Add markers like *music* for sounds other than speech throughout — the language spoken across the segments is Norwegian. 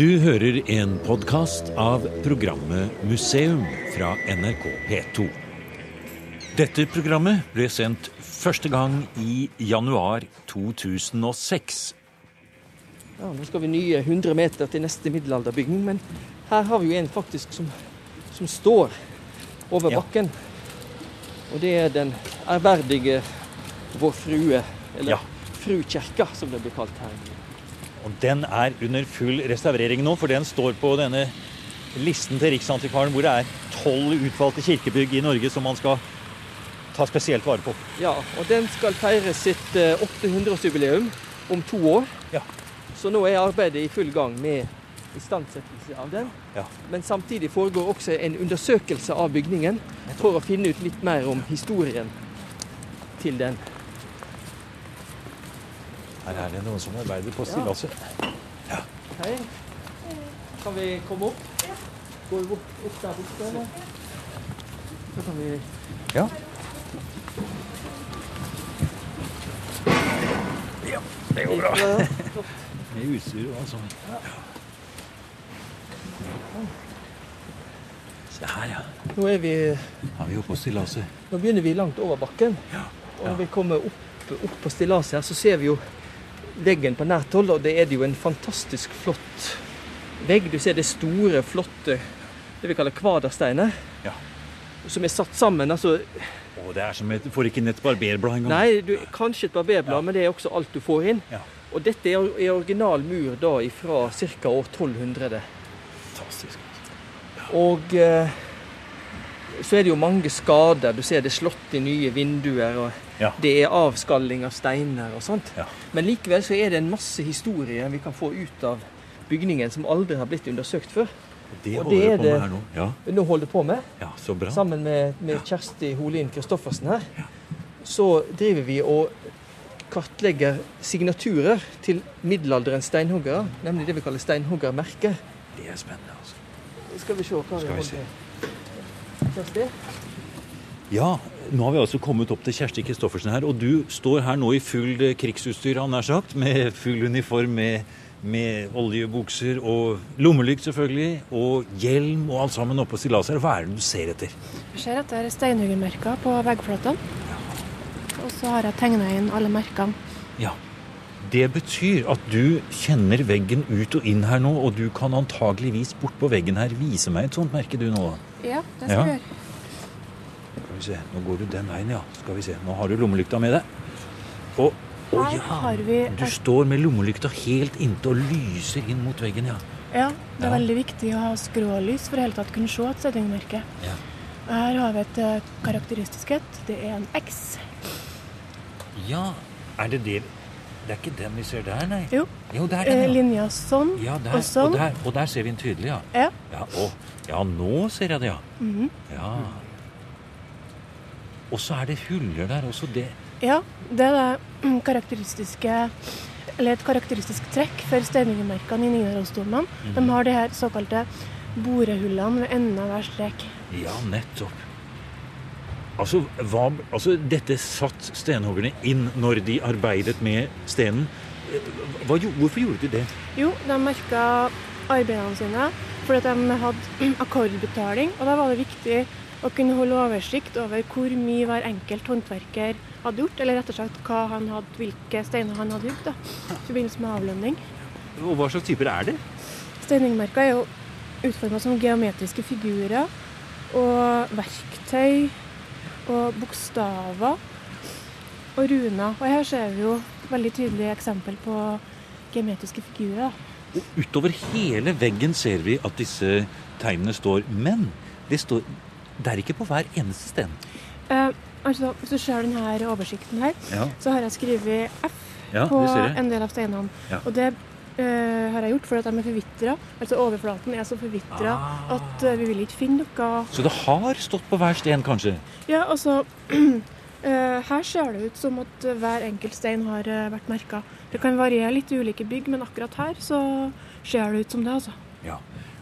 Du hører en podkast av programmet Museum fra NRK P2. Dette programmet ble sendt første gang i januar 2006. Ja, nå skal vi nye 100 meter til neste middelalderbygning, men her har vi jo en faktisk som, som står over Ja. bakken. Og det er den ærverdige Vår Frue, eller Ja. Frukirka, som det blir kalt her. Og den er under full restaurering nå, for den står på denne listen til Riksantikvaren hvor det er tolv utvalgte kirkebygg i Norge som man skal ta spesielt vare på. Ja, og den skal feire sitt eh, 800-årsjubileum om to år. Ja. Så nå er arbeidet i full gang med istandsettelse av den. Ja. Men samtidig foregår også en undersøkelse av bygningen for å finne ut litt mer om historien til den. Her er det noen som arbeider på stillaset. Hei. Kan vi komme opp? Går vi opp der borte, eller? Så kan vi Ja. Ja, Det går bra. Ja, Med utstyr og alt sånt. Se her, ja. Nå er vi Har vi oppe på stillaset. Nå begynner vi langt over bakken. Og når vi kommer opp, opp på stillaset her, så ser vi jo veggen på nært hold. Og det er det jo en fantastisk flott vegg. Du ser det store, flotte det vi kaller kvadersteiner. Ja. Som er satt sammen. altså Å, det er som et Får ikke inn et barberblad engang. Nei, du, kanskje et barberblad, Ja. men det er også alt du får inn. Ja. Og dette er, er original mur da fra ca. år 1200. Fantastisk. Og eh, så er det jo mange skader. Du ser det er slått i nye vinduer. og Ja. Det er avskalling av steiner og sånt. Ja. Men likevel så er det en masse historie vi kan få ut av bygningen som aldri har blitt undersøkt før. Det Og det er det- her nå. Ja, Nå holder på med, ja så bra. sammen med, med Kjersti Holin Kristoffersen her, så driver vi og kartlegger signaturer til middelalderens steinhoggere. nemlig det vi kaller steinhoggermerker. Det er spennende, altså. Skal vi se hva vi Skal vi se. Kjersti? Ja, nå har vi altså kommet opp til Kjersti Kristoffersen her, og du står her nå i full eh, krigsutstyr, han nær sagt, med full uniform, med, med oljebukser og lommelykt selvfølgelig, og hjelm og alt sammen oppå stillaset. Hva er det du ser etter? Jeg ser etter steinhuggermerker på veggflatene. Og så har jeg tegna inn alle merkene. Ja, det betyr at du kjenner veggen ut og inn her nå, og du kan antageligvis bort på veggen her vise meg et sånt merke du nå. Ja, det skal Ja. gjøre. Vi se, nå går du den veien, ja. Skal vi se, nå har du lommelykta med deg. Og, å ja, du står med lommelykta helt inntil og lyser inn mot veggen, ja. Ja, det er Ja. veldig viktig å ha skrålys for i hele tatt kunne se et steinhuggermerke. Ja. Og Her har vi et eh, karakteristisk et. Det er en X. Ja, er det det? Det er ikke den vi ser der, nei? Jo. Jo, der er Eh, den, ja. linja sånn Ja, der, og sånn. og der, og der ser vi den tydelig, ja. Ja. Ja, å, ja, nå ser jeg det, ja. Mhm. Ja. Og så er det huller der også, det. ja, det er det *clears throat* karakteristiske eller et karakteristisk trekk for steiningemerkene i Nidarosdomen. Mm. De har de her såkalte borehullene ved enden av hver strek. Ja, nettopp. Altså, hva, altså, dette satt stenhuggerne inn når de arbeidet med stenen. Hva, hvorfor gjorde de det? Jo, de merka arbeidene sine fordi de hadde *clears throat* akkordbetaling. Og da var det viktig å kunne holde oversikt over hvor mye hver enkelt håndverker hadde gjort, eller rett og slett hva han hadde, hvilke steiner han hadde hugd i forbindelse med avlønning. Og hva slags typer er det? Steiningmerker er jo utforma som geometriske figurer og verktøy og bokstaver og runer. Og her ser vi jo veldig tydelig eksempel på geometriske figurer. Og utover hele veggen ser vi at disse tegnene står. Men det, står, det er ikke på hver eneste sten. Uh, altså, Hvis du ser denne oversikten her, Ja, så har jeg skrevet F ja på en del av steinene. Ja. Og det uh, har jeg gjort fordi at de er forvitra. Altså overflaten er så forvitra Ah. at uh, vi vil ikke finne noe Så det har stått på hver sten, kanskje? Ja, altså *clears throat* eh, Her ser det ut som at eh, hver enkelt stein har eh, vært merka. Det kan variere litt i ulike bygg, men akkurat her så ser det ut som det, altså. Ja.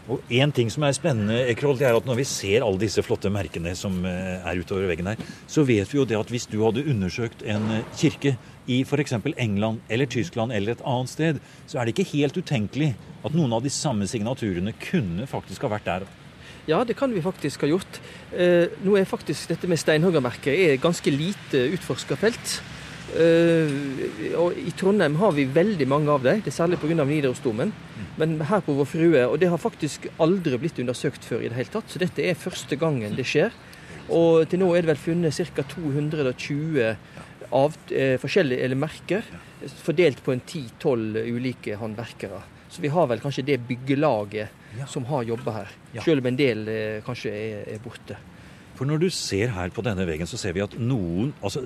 Og en ting som er spennende, Ekroll, det er at når vi ser alle disse flotte merkene som eh, er utover veggen her, så vet vi jo det at hvis du hadde undersøkt en eh, kirke i f.eks. England eller Tyskland eller et annet sted, så er det ikke helt utenkelig at noen av de samme signaturene kunne faktisk ha vært der. Ja, det kan vi faktisk ha gjort. Eh, nå er faktisk dette med steinhoggermerker ganske lite utforska felt. Uh, og I Trondheim har vi veldig mange av dem, det er særlig pga. Nidarosdomen. Men her på Vår Frue, og det har faktisk aldri blitt undersøkt før i det hele tatt. Så dette er første gangen det skjer. Og til nå er det vel funnet ca. 220 av, eh, forskjellige eller merker, fordelt på en 10-12 ulike håndverkere. Så vi har vel kanskje det byggelaget ja. som har jobba her. Ja. Selv om en del eh, kanskje er, er borte. For når du ser her på denne veggen, så ser vi at noen altså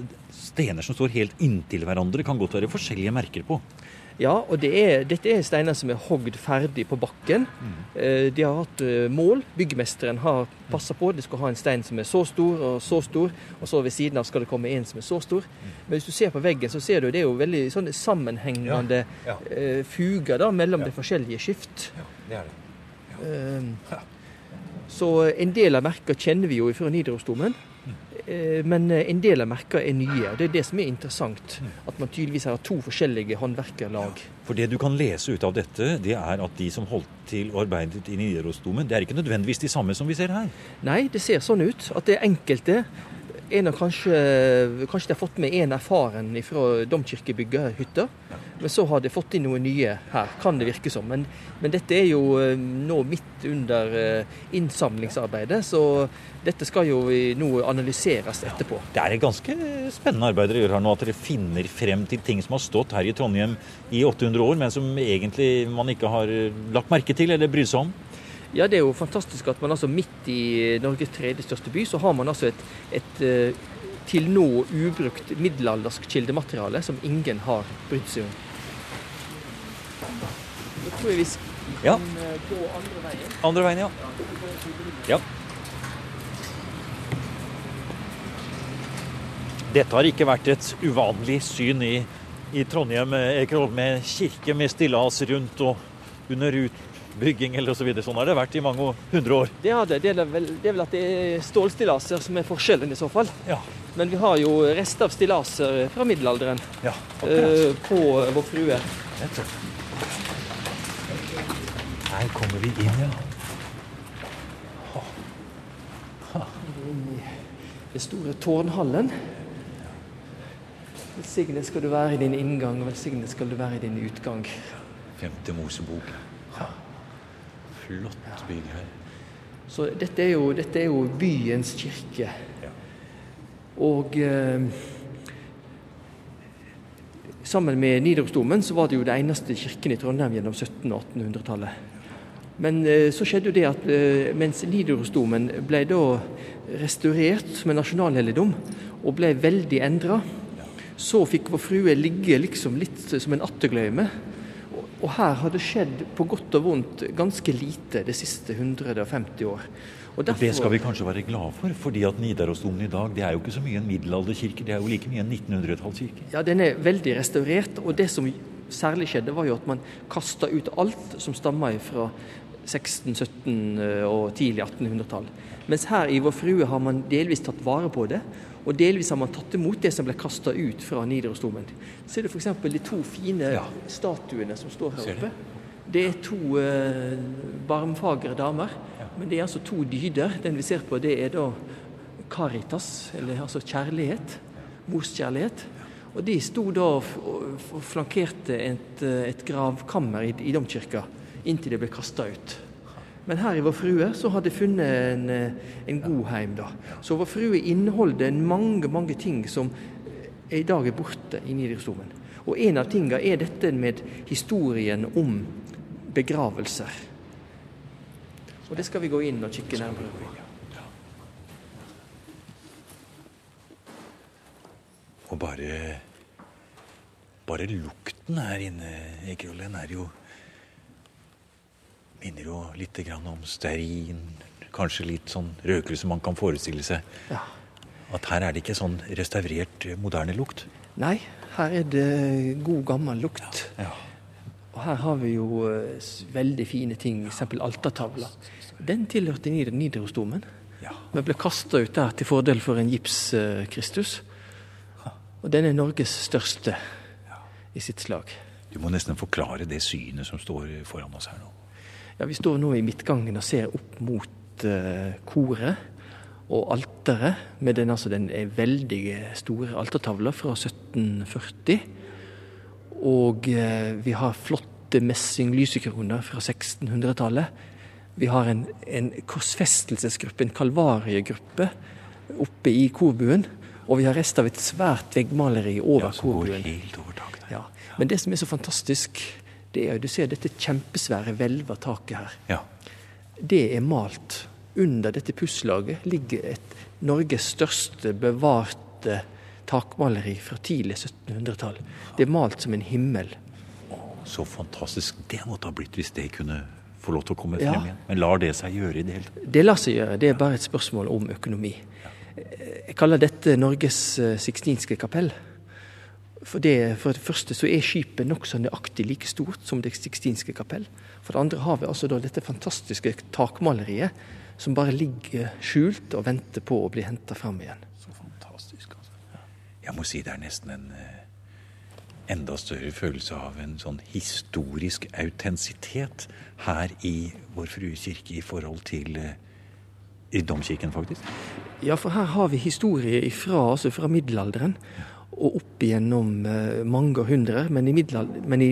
stener som står helt inntil hverandre, kan godt være forskjellige merker på. Ja, og det er, dette er steiner som er hogd ferdig på bakken. Mm. Eh, de har hatt eh, mål. Byggmesteren har passa på. De skal ha en stein som er så stor og så stor, og så ved siden av skal det komme en som er så stor. Mm. Men hvis du ser på veggen, så ser du det er jo veldig sånn sammenhengende ja, ja. Eh, fuger da, mellom ja. de forskjellige skift. Ja, det er det. Ja. Så en del av merka kjenner vi jo fra Nidarosdomen. Eh, men en del av merkene er nye. og Det er det som er interessant. At man tydeligvis har to forskjellige håndverkerlag. For det du kan lese ut av dette, det er at de som holdt til og arbeidet i Nidarosdomen, det er ikke nødvendigvis de samme som vi ser her? Nei, det ser sånn ut. At det er enkelte en av kanskje, kanskje de har fått med en erfaren fra domkirkebygget-hytta. Men så har de fått inn noe nye her, kan det virke som. Men, men dette er jo eh, nå midt under eh, innsamlingsarbeidet, så dette skal jo nå analyseres etterpå. Det er et ganske spennende arbeid dere gjør her nå, at dere finner frem til ting som har stått her i Trondheim i 800 år, men som egentlig man ikke har lagt merke til eller brydd seg om. Ja, det er jo fantastisk at man altså midt i Norges tredje største by, så har man altså et, et eh, til nå ubrukt middelaldersk kildemateriale som ingen har brydd seg om. Nå tror jeg vi skal ja. Gå andre veien. Andre veien, ja. ja. Dette har ikke vært et uvanlig syn i, i Trondheim, med kirke med stillas rundt og under ut bygging eller osv. Så sånn har det vært i mange hundre år. Det har det. Det er vel, det er vel at det er stålstillaser som er forskjellen i så fall. Ja. Men vi har jo rester av stillaser fra middelalderen ja, uh, på Vår Frue. Her kommer vi inn, ja. Den store tårnhallen. Velsignet skal du være i din inngang, og velsignet skal du være i din utgang. Femte Mosebok flott bygg her. Så dette er jo, dette er jo byens kirke. Ja. Og eh, sammen med Nidarosdomen så var det jo det eneste kirken i Trondheim gjennom 1700- og 1800-tallet. Men eh, så skjedde jo det at eh, mens Nidarosdomen ble da restaurert som en nasjonalhelligdom og ble veldig endra, så fikk Vår Frue ligge liksom litt som en attegløyme. Og her har det skjedd på godt og vondt ganske lite de siste 150 år. Og derfor... Det skal vi kanskje være glad for, fordi at Nidarosdomen i dag det er jo ikke så mye en middelalderkirke, det er jo like mye en 1900-tallskirke. Ja, den er veldig restaurert, og det som særlig skjedde, var jo at man kasta ut alt som stamma fra 16-, 17- og tidlig 1800-tall. Mens her i Vår Frue har man delvis tatt vare på det, og delvis har man tatt imot det som ble kasta ut fra Nidarosdomen. Ser du f.eks. de to fine ja. statuene som står her oppe. Det er to eh, barmfagre damer, ja. men det er altså to dyder. Den vi ser på, det er da caritas, eller altså kjærlighet. Morskjærlighet. Og de sto da og flankerte et, eh, et gravkammer i, i domkirka inntil det ble kasta ut. Men her i Vår Frue så har de funnet en, eh, en god heim. da. Så Vår Frue inneholder mange mange ting som i dag er borte i Nidarosdomen. Og en av tingene er dette med historien om begravelser. Og det skal vi gå inn og kikke nærmere på. Og bare, bare lukten her inne, Ekerollen, er jo minner jo litt om stearin. Kanskje litt sånn røkelse man kan forestille seg. Ja. At her er det ikke sånn restaurert, moderne lukt. Nei, her er det god, gammel lukt. Ja. Ja. Og her har vi jo eh, veldig fine ting, f.eks. altertavla. Den tilhørte Nidarosdomen, Ja. men ble kasta ut der til fordel for en gips-Kristus. Og den er Norges største i sitt slag. Du må nesten forklare det synet som står foran oss her nå. Ja, Vi står nå i midtgangen og ser opp mot eh, koret og alteret, med den, altså, den er veldig store altertavla fra 1740. Og eh, vi har flotte messing-lysekroner fra 1600-tallet. Vi har en, en korsfestelsesgruppe, en kalvariegruppe, oppe i korbuen. Og vi har rester av et svært veggmaleri over Ja, korbuen. Ja. Men det som er så fantastisk, det er du ser dette kjempesvære hvelva taket her. Ja. Det er malt. Under dette pusslaget ligger et Norges største bevarte takmaleri fra tidlig 1700-tall. Det er malt som en himmel. Så fantastisk det måtte ha blitt hvis det kunne få lov til å komme Ja. frem igjen. Men lar det seg gjøre i det hele tatt? Det lar seg gjøre, det er bare et spørsmål om økonomi. Jeg kaller dette Norges eh, sixtinske kapell. For det, for det første så er skipet nokså nøyaktig like stort som det sixtinske kapell. For det andre har vi altså da dette fantastiske takmaleriet som bare ligger skjult og venter på å bli henta fram igjen. Så fantastisk, altså. Jeg må si det er nesten en eh, enda større følelse av en sånn historisk autentisitet her i Vår Frue kirke i forhold til eh, i domkirken, faktisk. Ja, for her har vi historie ifra, altså fra middelalderen og opp igjennom eh, mange hundre. Men i, men i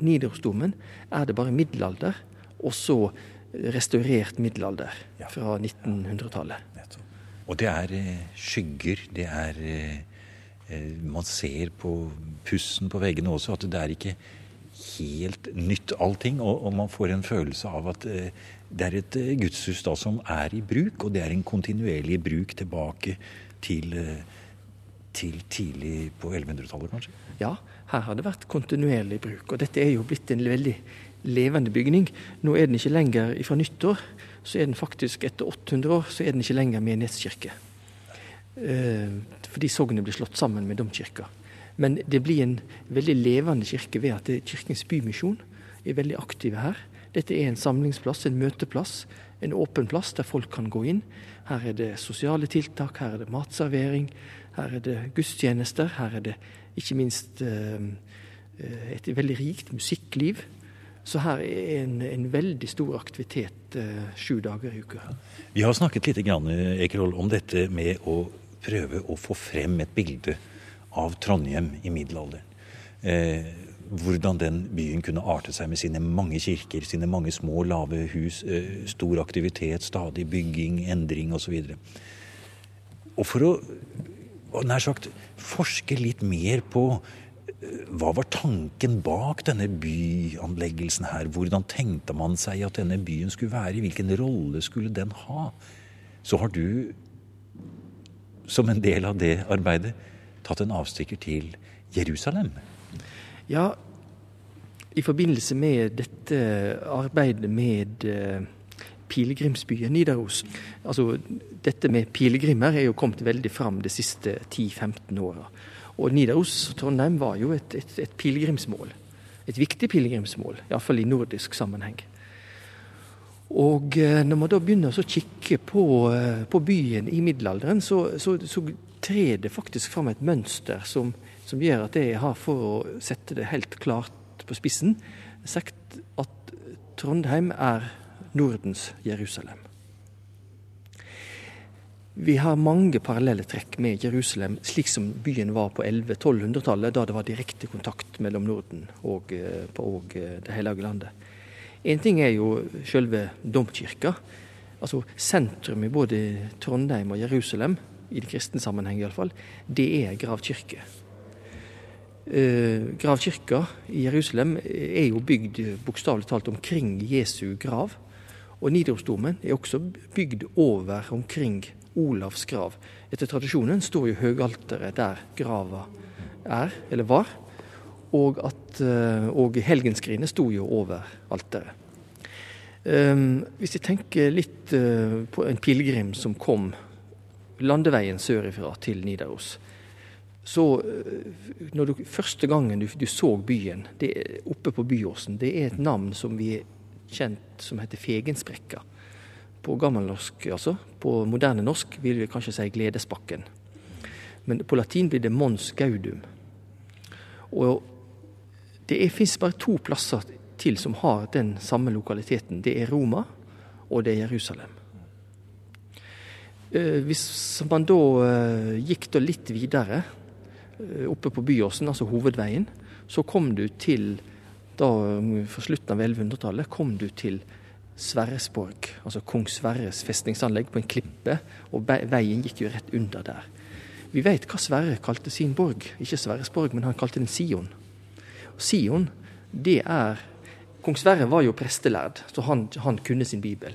Nidarosdomen er det bare middelalder, og så restaurert middelalder fra 1900-tallet. Og det er eh, skygger, det er eh, Man ser på pussen på veggene også at det er ikke helt nytt allting. Og, man får en følelse av at det er et gudshus da som er i bruk, og det er en kontinuerlig bruk tilbake til, eh, til tidlig på 1100-tallet, kanskje. Ja, her har det vært kontinuerlig bruk. Og dette er jo blitt en veldig levende bygning. Nå er den ikke lenger fra nyttår, så er den faktisk etter 800 år så er den ikke lenger menighetskirke. Eh, fordi sognet blir slått sammen med domkirka. Men det blir en veldig levende kirke ved at Kirkens Bymisjon er veldig aktive her. Dette er en samlingsplass, en møteplass, en åpen plass der folk kan gå inn. Her er det sosiale tiltak, her er det matservering, her er det gudstjenester, her er det ikke minst eh, et veldig rikt musikkliv. Så her er en, en veldig stor aktivitet eh, sju dager i uka. Vi har snakket litt grann, Ekerhold, om dette med å prøve å få frem et bilde av Trondheim i middelalderen. Eh, hvordan den byen kunne arte seg med sine mange kirker, sine mange små, lave hus, eh, stor aktivitet, stadig bygging, endring osv. Og, og for å og nær sagt forske litt mer på eh, hva var tanken bak denne byanleggelsen her? Hvordan tenkte man seg at denne byen skulle være? Hvilken rolle skulle den ha? Så har du, som en del av det arbeidet, tatt en avstikker til Jerusalem. Ja, i forbindelse med dette arbeidet med eh, pilegrimsbyen Nidaros Altså, dette med pilegrimer er jo kommet veldig fram de siste 10-15 åra. Og Nidaros Trondheim var jo et, et, et pilegrimsmål. Et viktig pilegrimsmål, iallfall i nordisk sammenheng. Og eh, når man da begynner å kikke på, eh, på byen i middelalderen, så, så, så trer det faktisk fram et mønster som, som gjør at jeg har, for å sette det helt klart på spissen, sagt at Trondheim er Nordens Jerusalem. Vi har mange parallelle trekk med Jerusalem, slik som byen var på 1100-1200-tallet, da det var direkte kontakt mellom Norden og, eh, og eh, Det hellige landet. En ting er jo selve domkirka. Altså sentrum i både Trondheim og Jerusalem, i det kristne sammenheng iallfall, det er gravkirke. Eh, gravkirka i Jerusalem er jo bygd bokstavelig talt omkring Jesu grav. Og Nidarosdomen er også bygd over omkring Olavs grav. Etter tradisjonen står jo høgalteret der grava er, eller var. Og, at, eh, og helgenskrinet sto jo over alteret. Um, hvis jeg tenker litt uh, på en pilegrim som kom landeveien sørifra til Nidaros. så når du, Første gangen du, du så byen det, oppe på Byåsen, det er et navn som vi kjent som heter Fegensprekka. På gammelnorsk, altså. På moderne norsk vil vi kanskje si Gledesbakken. Men på latin blir det Mons Gaudum. Og det fins bare to plasser til som har den samme lokaliteten. Det er Roma, og det er Jerusalem. Eh, hvis man da eh, gikk da litt videre, eh, oppe på Byåsen, altså hovedveien, så kom du til da For slutten av 1100-tallet kom du til Sverresborg, altså kong Sverres festningsanlegg på en klippe, og veien gikk jo rett under der. Vi vet hva Sverre kalte sin borg. Ikke Sverresborg, men han kalte den Sion. Og Sion, det er Kong Sverre var jo prestelærd, så han, han kunne sin bibel.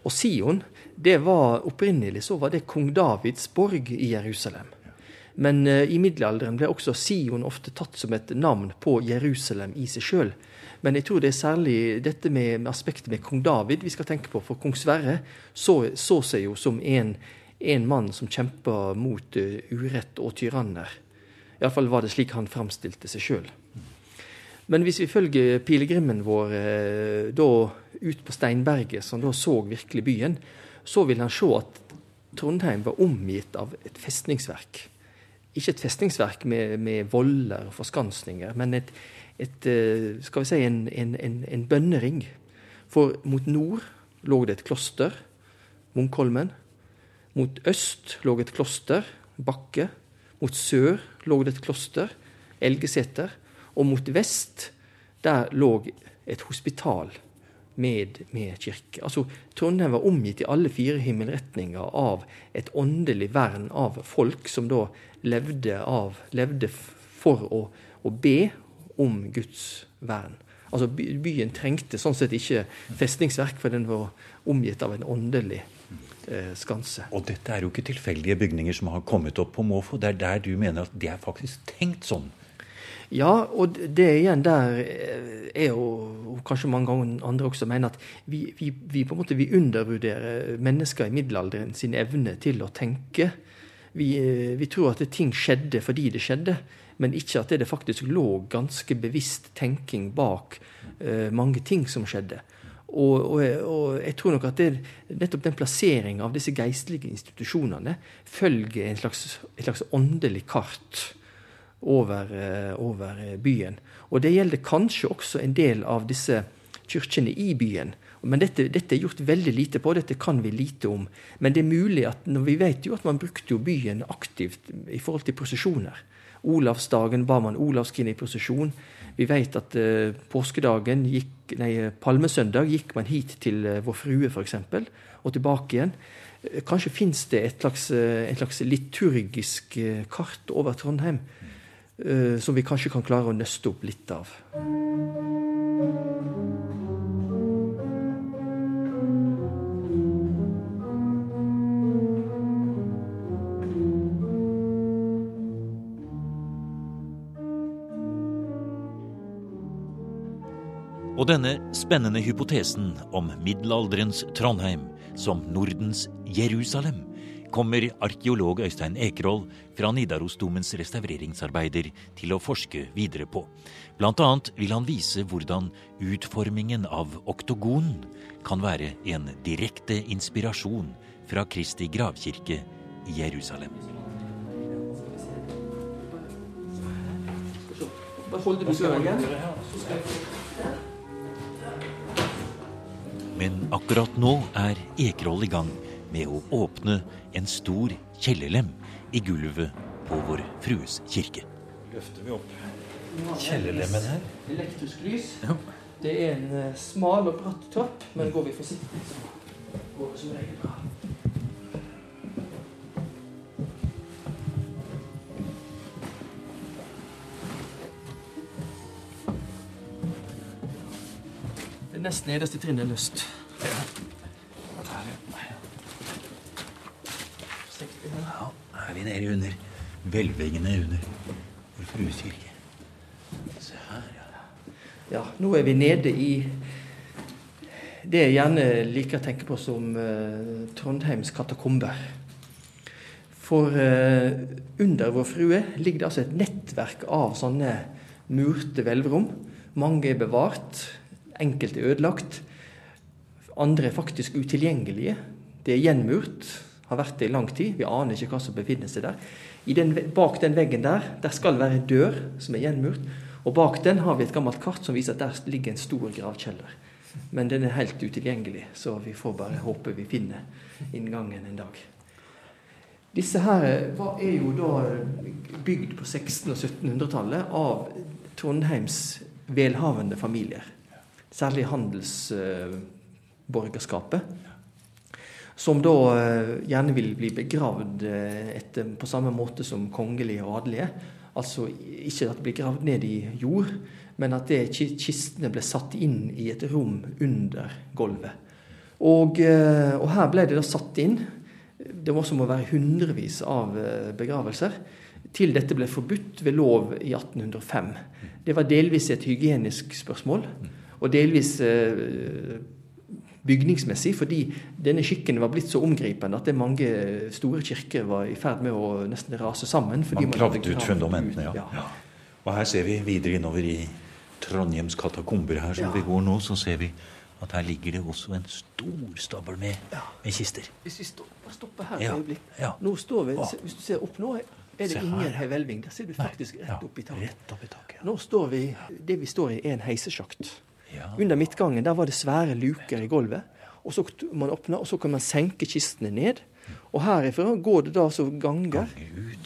Og Sion, det var opprinnelig så var det kong Davids borg i Jerusalem. Men uh, i middelalderen ble også Sion ofte tatt som et navn på Jerusalem i seg sjøl. Men jeg tror det er særlig dette med, med, aspektet med kong David vi skal tenke på. For kong Sverre så, så seg jo som en, en mann som kjempa mot uh, urett og tyranner. Iallfall var det slik han framstilte seg sjøl. Men hvis vi følger pilegrimen vår eh, da ut på Steinberget, som da så virkelig byen, så vil han se at Trondheim var omgitt av et festningsverk. Ikke et festningsverk med, med voller og forskansninger, men et, et eh, skal vi si, en, en, en, en, bønnering. For mot nord lå det et kloster, Munkholmen. Mot øst lå et kloster, Bakke. Mot sør lå det et kloster, Elgeseter. Og mot vest, der lå et hospital med, med kirke. Altså, Trondheim var omgitt i alle fire himmelretninger av et åndelig vern av folk som da levde, av, levde for å, å, be om Guds vern. Altså Byen trengte sånn sett ikke festningsverk, for den var omgitt av en åndelig eh, skanse. Og dette er jo ikke tilfeldige bygninger som har kommet opp på måfå. Det er der du mener at det er faktisk tenkt sånn? Ja, og det igjen der eh, er jo og kanskje mange andre også mener at vi, vi, vi på en måte undervurderer mennesker i middelalderen sin evne til å tenke. Vi, eh, vi, tror at ting skjedde fordi det skjedde, men ikke at det faktisk lå ganske bevisst tenking bak uh, mange ting som skjedde. Og, og, og, jeg tror nok at det, nettopp den plasseringa av disse geistlige institusjonene følger en slags, et slags åndelig kart over, eh, over, byen. Og det gjelder kanskje også en del av disse kirkene i byen. Men dette, dette, er gjort veldig lite på, dette kan vi lite om. Men det er mulig at når vi vet jo at man brukte jo byen aktivt i forhold til prosesjoner. Olavsdagen ba man olavskrinet i prosesjon. Vi vet at uh, påskedagen, gikk, nei, palmesøndag, gikk man hit til Vår Frue f.eks. og tilbake igjen. Kanskje fins det et slags, et slags liturgisk kart over Trondheim som vi kanskje kan klare å nøste opp litt av. Og denne spennende hypotesen om middelalderens Trondheim som Nordens Jerusalem kommer arkeolog Øystein Ekerhold fra Nidarosdomens restaureringsarbeider til å forske videre på. Blant annet vil han vise hvordan utformingen av oktogonen kan være en direkte inspirasjon fra Kristi gravkirke i Jerusalem. Men akkurat nå er Ekerhold i gang med å åpne en stor kjellerlem i gulvet på Vår Frues kirke. Løfter vi opp kjellerlemmen her. Elektrisk lys. Ja. Det er en uh, smal og bratt trapp, men går vi forsiktig, så går det som regel bra. Det nest nederste trinnet er løst. vi nede under hvelvingene under Vår Frues kirke. Se her, ja. Ja, nå er vi nede i det jeg gjerne liker å tenke på som uh, Trondheims katakomber. For eh, under Vår Frue ligger det altså et nettverk av sånne murte hvelvrom. Mange er bevart, enkelte er ødelagt. Andre er faktisk utilgjengelige. Det er gjenmurt, har vært det i lang tid. Vi aner ikke hva som befinner seg der. Den, bak den veggen der der skal være en dør som er gjenmurt. Og bak den har vi et gammelt kart som viser at der ligger en stor gravkjeller. Men den er helt utilgjengelig, så vi får bare håpe vi finner inngangen en dag. Disse her er jo da bygd på 1600- og 1700-tallet av Trondheims velhavende familier. Særlig handelsborgerskapet. Som da eh, gjerne vil bli begravd eh, etter, på samme måte som kongelige og adelige. Altså ikke at det blir gravd ned i jord, men at det, kistene ble satt inn i et rom under gulvet. Og, eh, og her ble det da satt inn det må også må være hundrevis av begravelser. Til dette ble forbudt ved lov i 1805. Det var delvis et hygienisk spørsmål, og delvis bygningsmessig, fordi denne skikken var blitt så omgripende at det mange store kirker var i ferd med å nesten rase sammen. man gravde ut fundamentene, ja. ja. Og her ser vi videre innover i Trondheims katakomber her som ja. vi går nå, så ser vi at her ligger det også en stor stabel med, ja. med kister. Hvis vi stopper her et øyeblikk ja. Nå står vi, Hvis du ser opp nå, er det ingen hvelving. Der ser du faktisk rett opp i taket. Opp i taket nå står vi, Det vi står i, er en heisesjakt. Under midtgangen der var det svære luker i gulvet. Og så man åpne, og så kan man senke kistene ned. Og herifra går det da så ganger.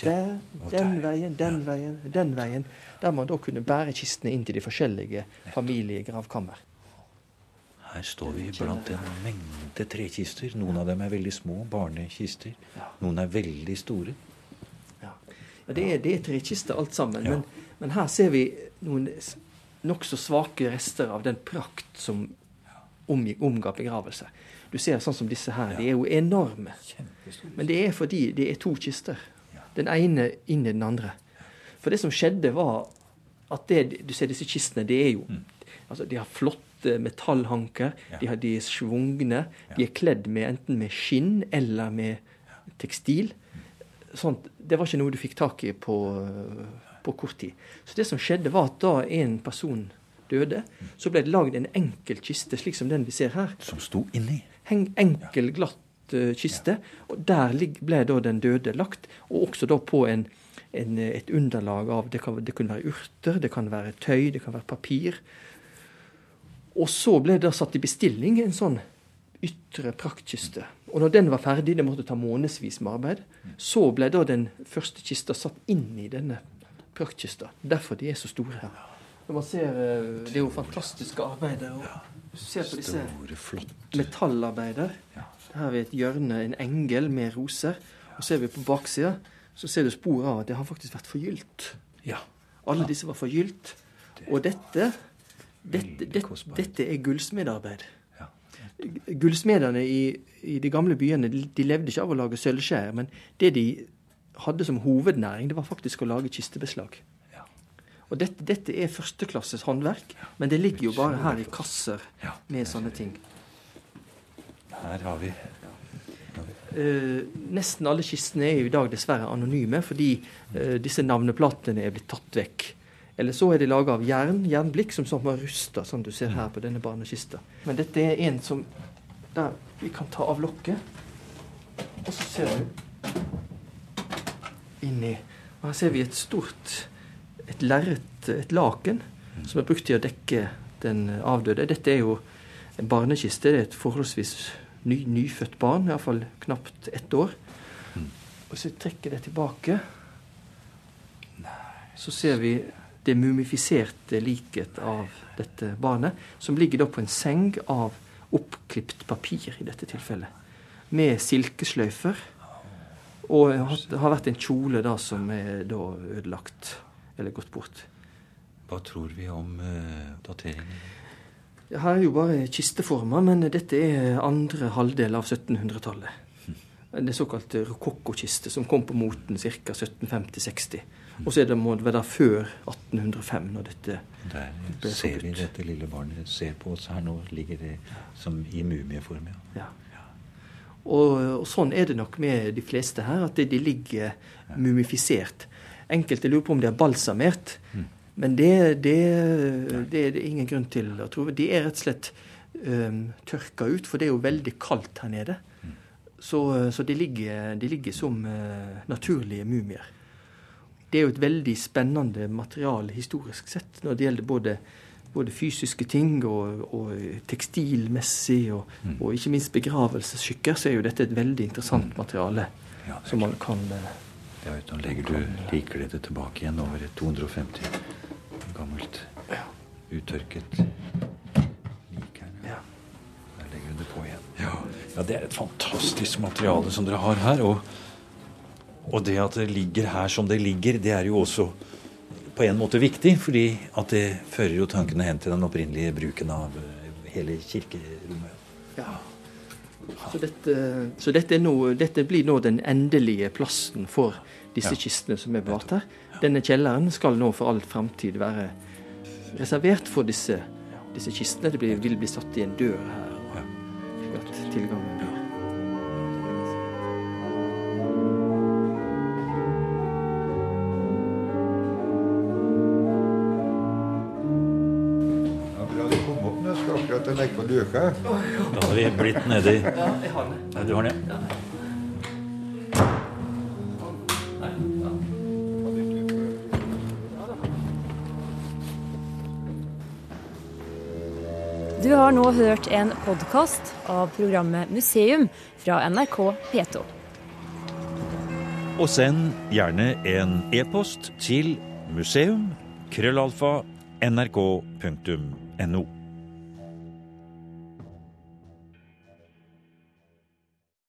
Der, den veien, den veien, den veien. Der man da kunne bære kistene inn til de forskjellige familiegravkammer. Her står vi blant en mengde trekister. Noen av dem er veldig små, barnekister. Noen er veldig store. Ja, ja det, er, det er trekister alt sammen. Ja. Men, men, her ser vi noen nokså svake rester av den prakt som omga begravelse. Du ser sånn som disse her. De er jo enorme. Men det er fordi det er to kister. Den ene inn i den andre. For det som skjedde, var at det, du ser disse kistene, det er jo mm. altså De har flotte metallhanker. De, har, de er svungne. De er kledd med, enten med skinn eller med tekstil. Sånt, det var ikke noe du fikk tak i på, på, kort tid. Så det som skjedde, var at da en person døde, så ble det lagd en enkel kiste, slik som den vi ser her. Som sto inni? En enkel, glatt uh, kiste. Og der ble da den døde lagt, og også da på en, en, et underlag av det, kan, det kunne være urter, det kan være tøy, det kan være papir. Og så ble det satt i bestilling en sånn ytre praktkiste. Og når den var ferdig, det måtte ta månedsvis med arbeid, så ble da den første kista satt inn i denne praktkista. Derfor de er så store her. Når man ser, eh, Det er jo fantastiske arbeidet. og ser på disse metallarbeider. Her har vi et hjørne, en engel med roser. Og ser vi på baksida, så ser du spor av at det har faktisk vært forgylt. Ja. Alle disse var forgylt. Og dette dette, dette, dette er gullsmedarbeid. Gullsmedene i, i, de gamle byene de levde ikke av å lage sølvskjær, men det de hadde som hovednæring, det var faktisk å lage kistebeslag. Ja. Og dette, dette, er førsteklasses håndverk, men det ligger jo bare her i kasser med sånne ting. Her har vi Uh, nesten alle kistene er jo i dag dessverre anonyme, fordi uh, disse navneplatene er blitt tatt vekk. Eller så er de laga av jern, jernblikk, som sånn var rusta, som du ser her på denne barnekista. Men dette er en som der vi kan ta av lokket. Og så ser du inni Og her ser vi et stort et lerret, et laken, som er brukt til å dekke den avdøde. Dette er jo en barnekiste. Det er et forholdsvis ny, nyfødt barn, iallfall knapt ett år. Og så trekker det tilbake. Så ser vi det mumifiserte liket av dette barnet, som ligger da på en seng av oppklipt papir i dette tilfellet, med silkesløyfer. Og det har vært en kjole da som er da ødelagt, eller gått bort. Hva tror vi om uh, dateringen? Her er jo bare kisteformer, men dette er andre halvdel av 1700-tallet. Det såkalte rokokkokiste, som kom på moten ca. 1750-60. Og så er det, må det være før 1805, når dette Der ble ser vi dette lille barnet ser på oss her nå. Ligger det som i mumieform, ja. ja. Og, og, sånn er det nok med de fleste her, at de ligger mumifisert. Enkelte lurer på om de er balsamert, mm. men det, det, det, er det ingen grunn til å tro. De er rett og slett um, tørka ut, for det er jo veldig kaldt her nede. Mm. Så, så de, ligger, de, ligger, som uh, naturlige mumier. Det er jo et veldig spennende materiale historisk sett når det gjelder både både fysiske ting og, og tekstilmessig, og, mm. og, ikke minst begravelsesskikker, så er jo dette et veldig interessant mm. materiale ja, som man kan eh, ja, Nå legger du likkledet tilbake igjen over et 250 gammelt, ja. uttørket lik her. Ja. Der legger du det på igjen. Ja. ja, det er et fantastisk materiale som dere har her. Og, og det at det ligger her som det ligger, det er jo også på en måte viktig, fordi at det fører jo tankene hen til den opprinnelige bruken av eh, hele kirkerommet. Ja. Så, dette, så dette, nå, dette, blir nå den endelige plassen for disse ja. kistene som er bevart her. Denne kjelleren skal nå for all framtid være reservert for disse, disse kistene. Det blir, vil bli satt i en dør her. Og, at tilgangen blir. Da hadde vi blitt nedi ja, du har den, ja. Du har nå hørt en podkast av programmet Museum fra NRK P2. Og send gjerne en e-post til museum.krøllalfa.nrk.no. nrk.no.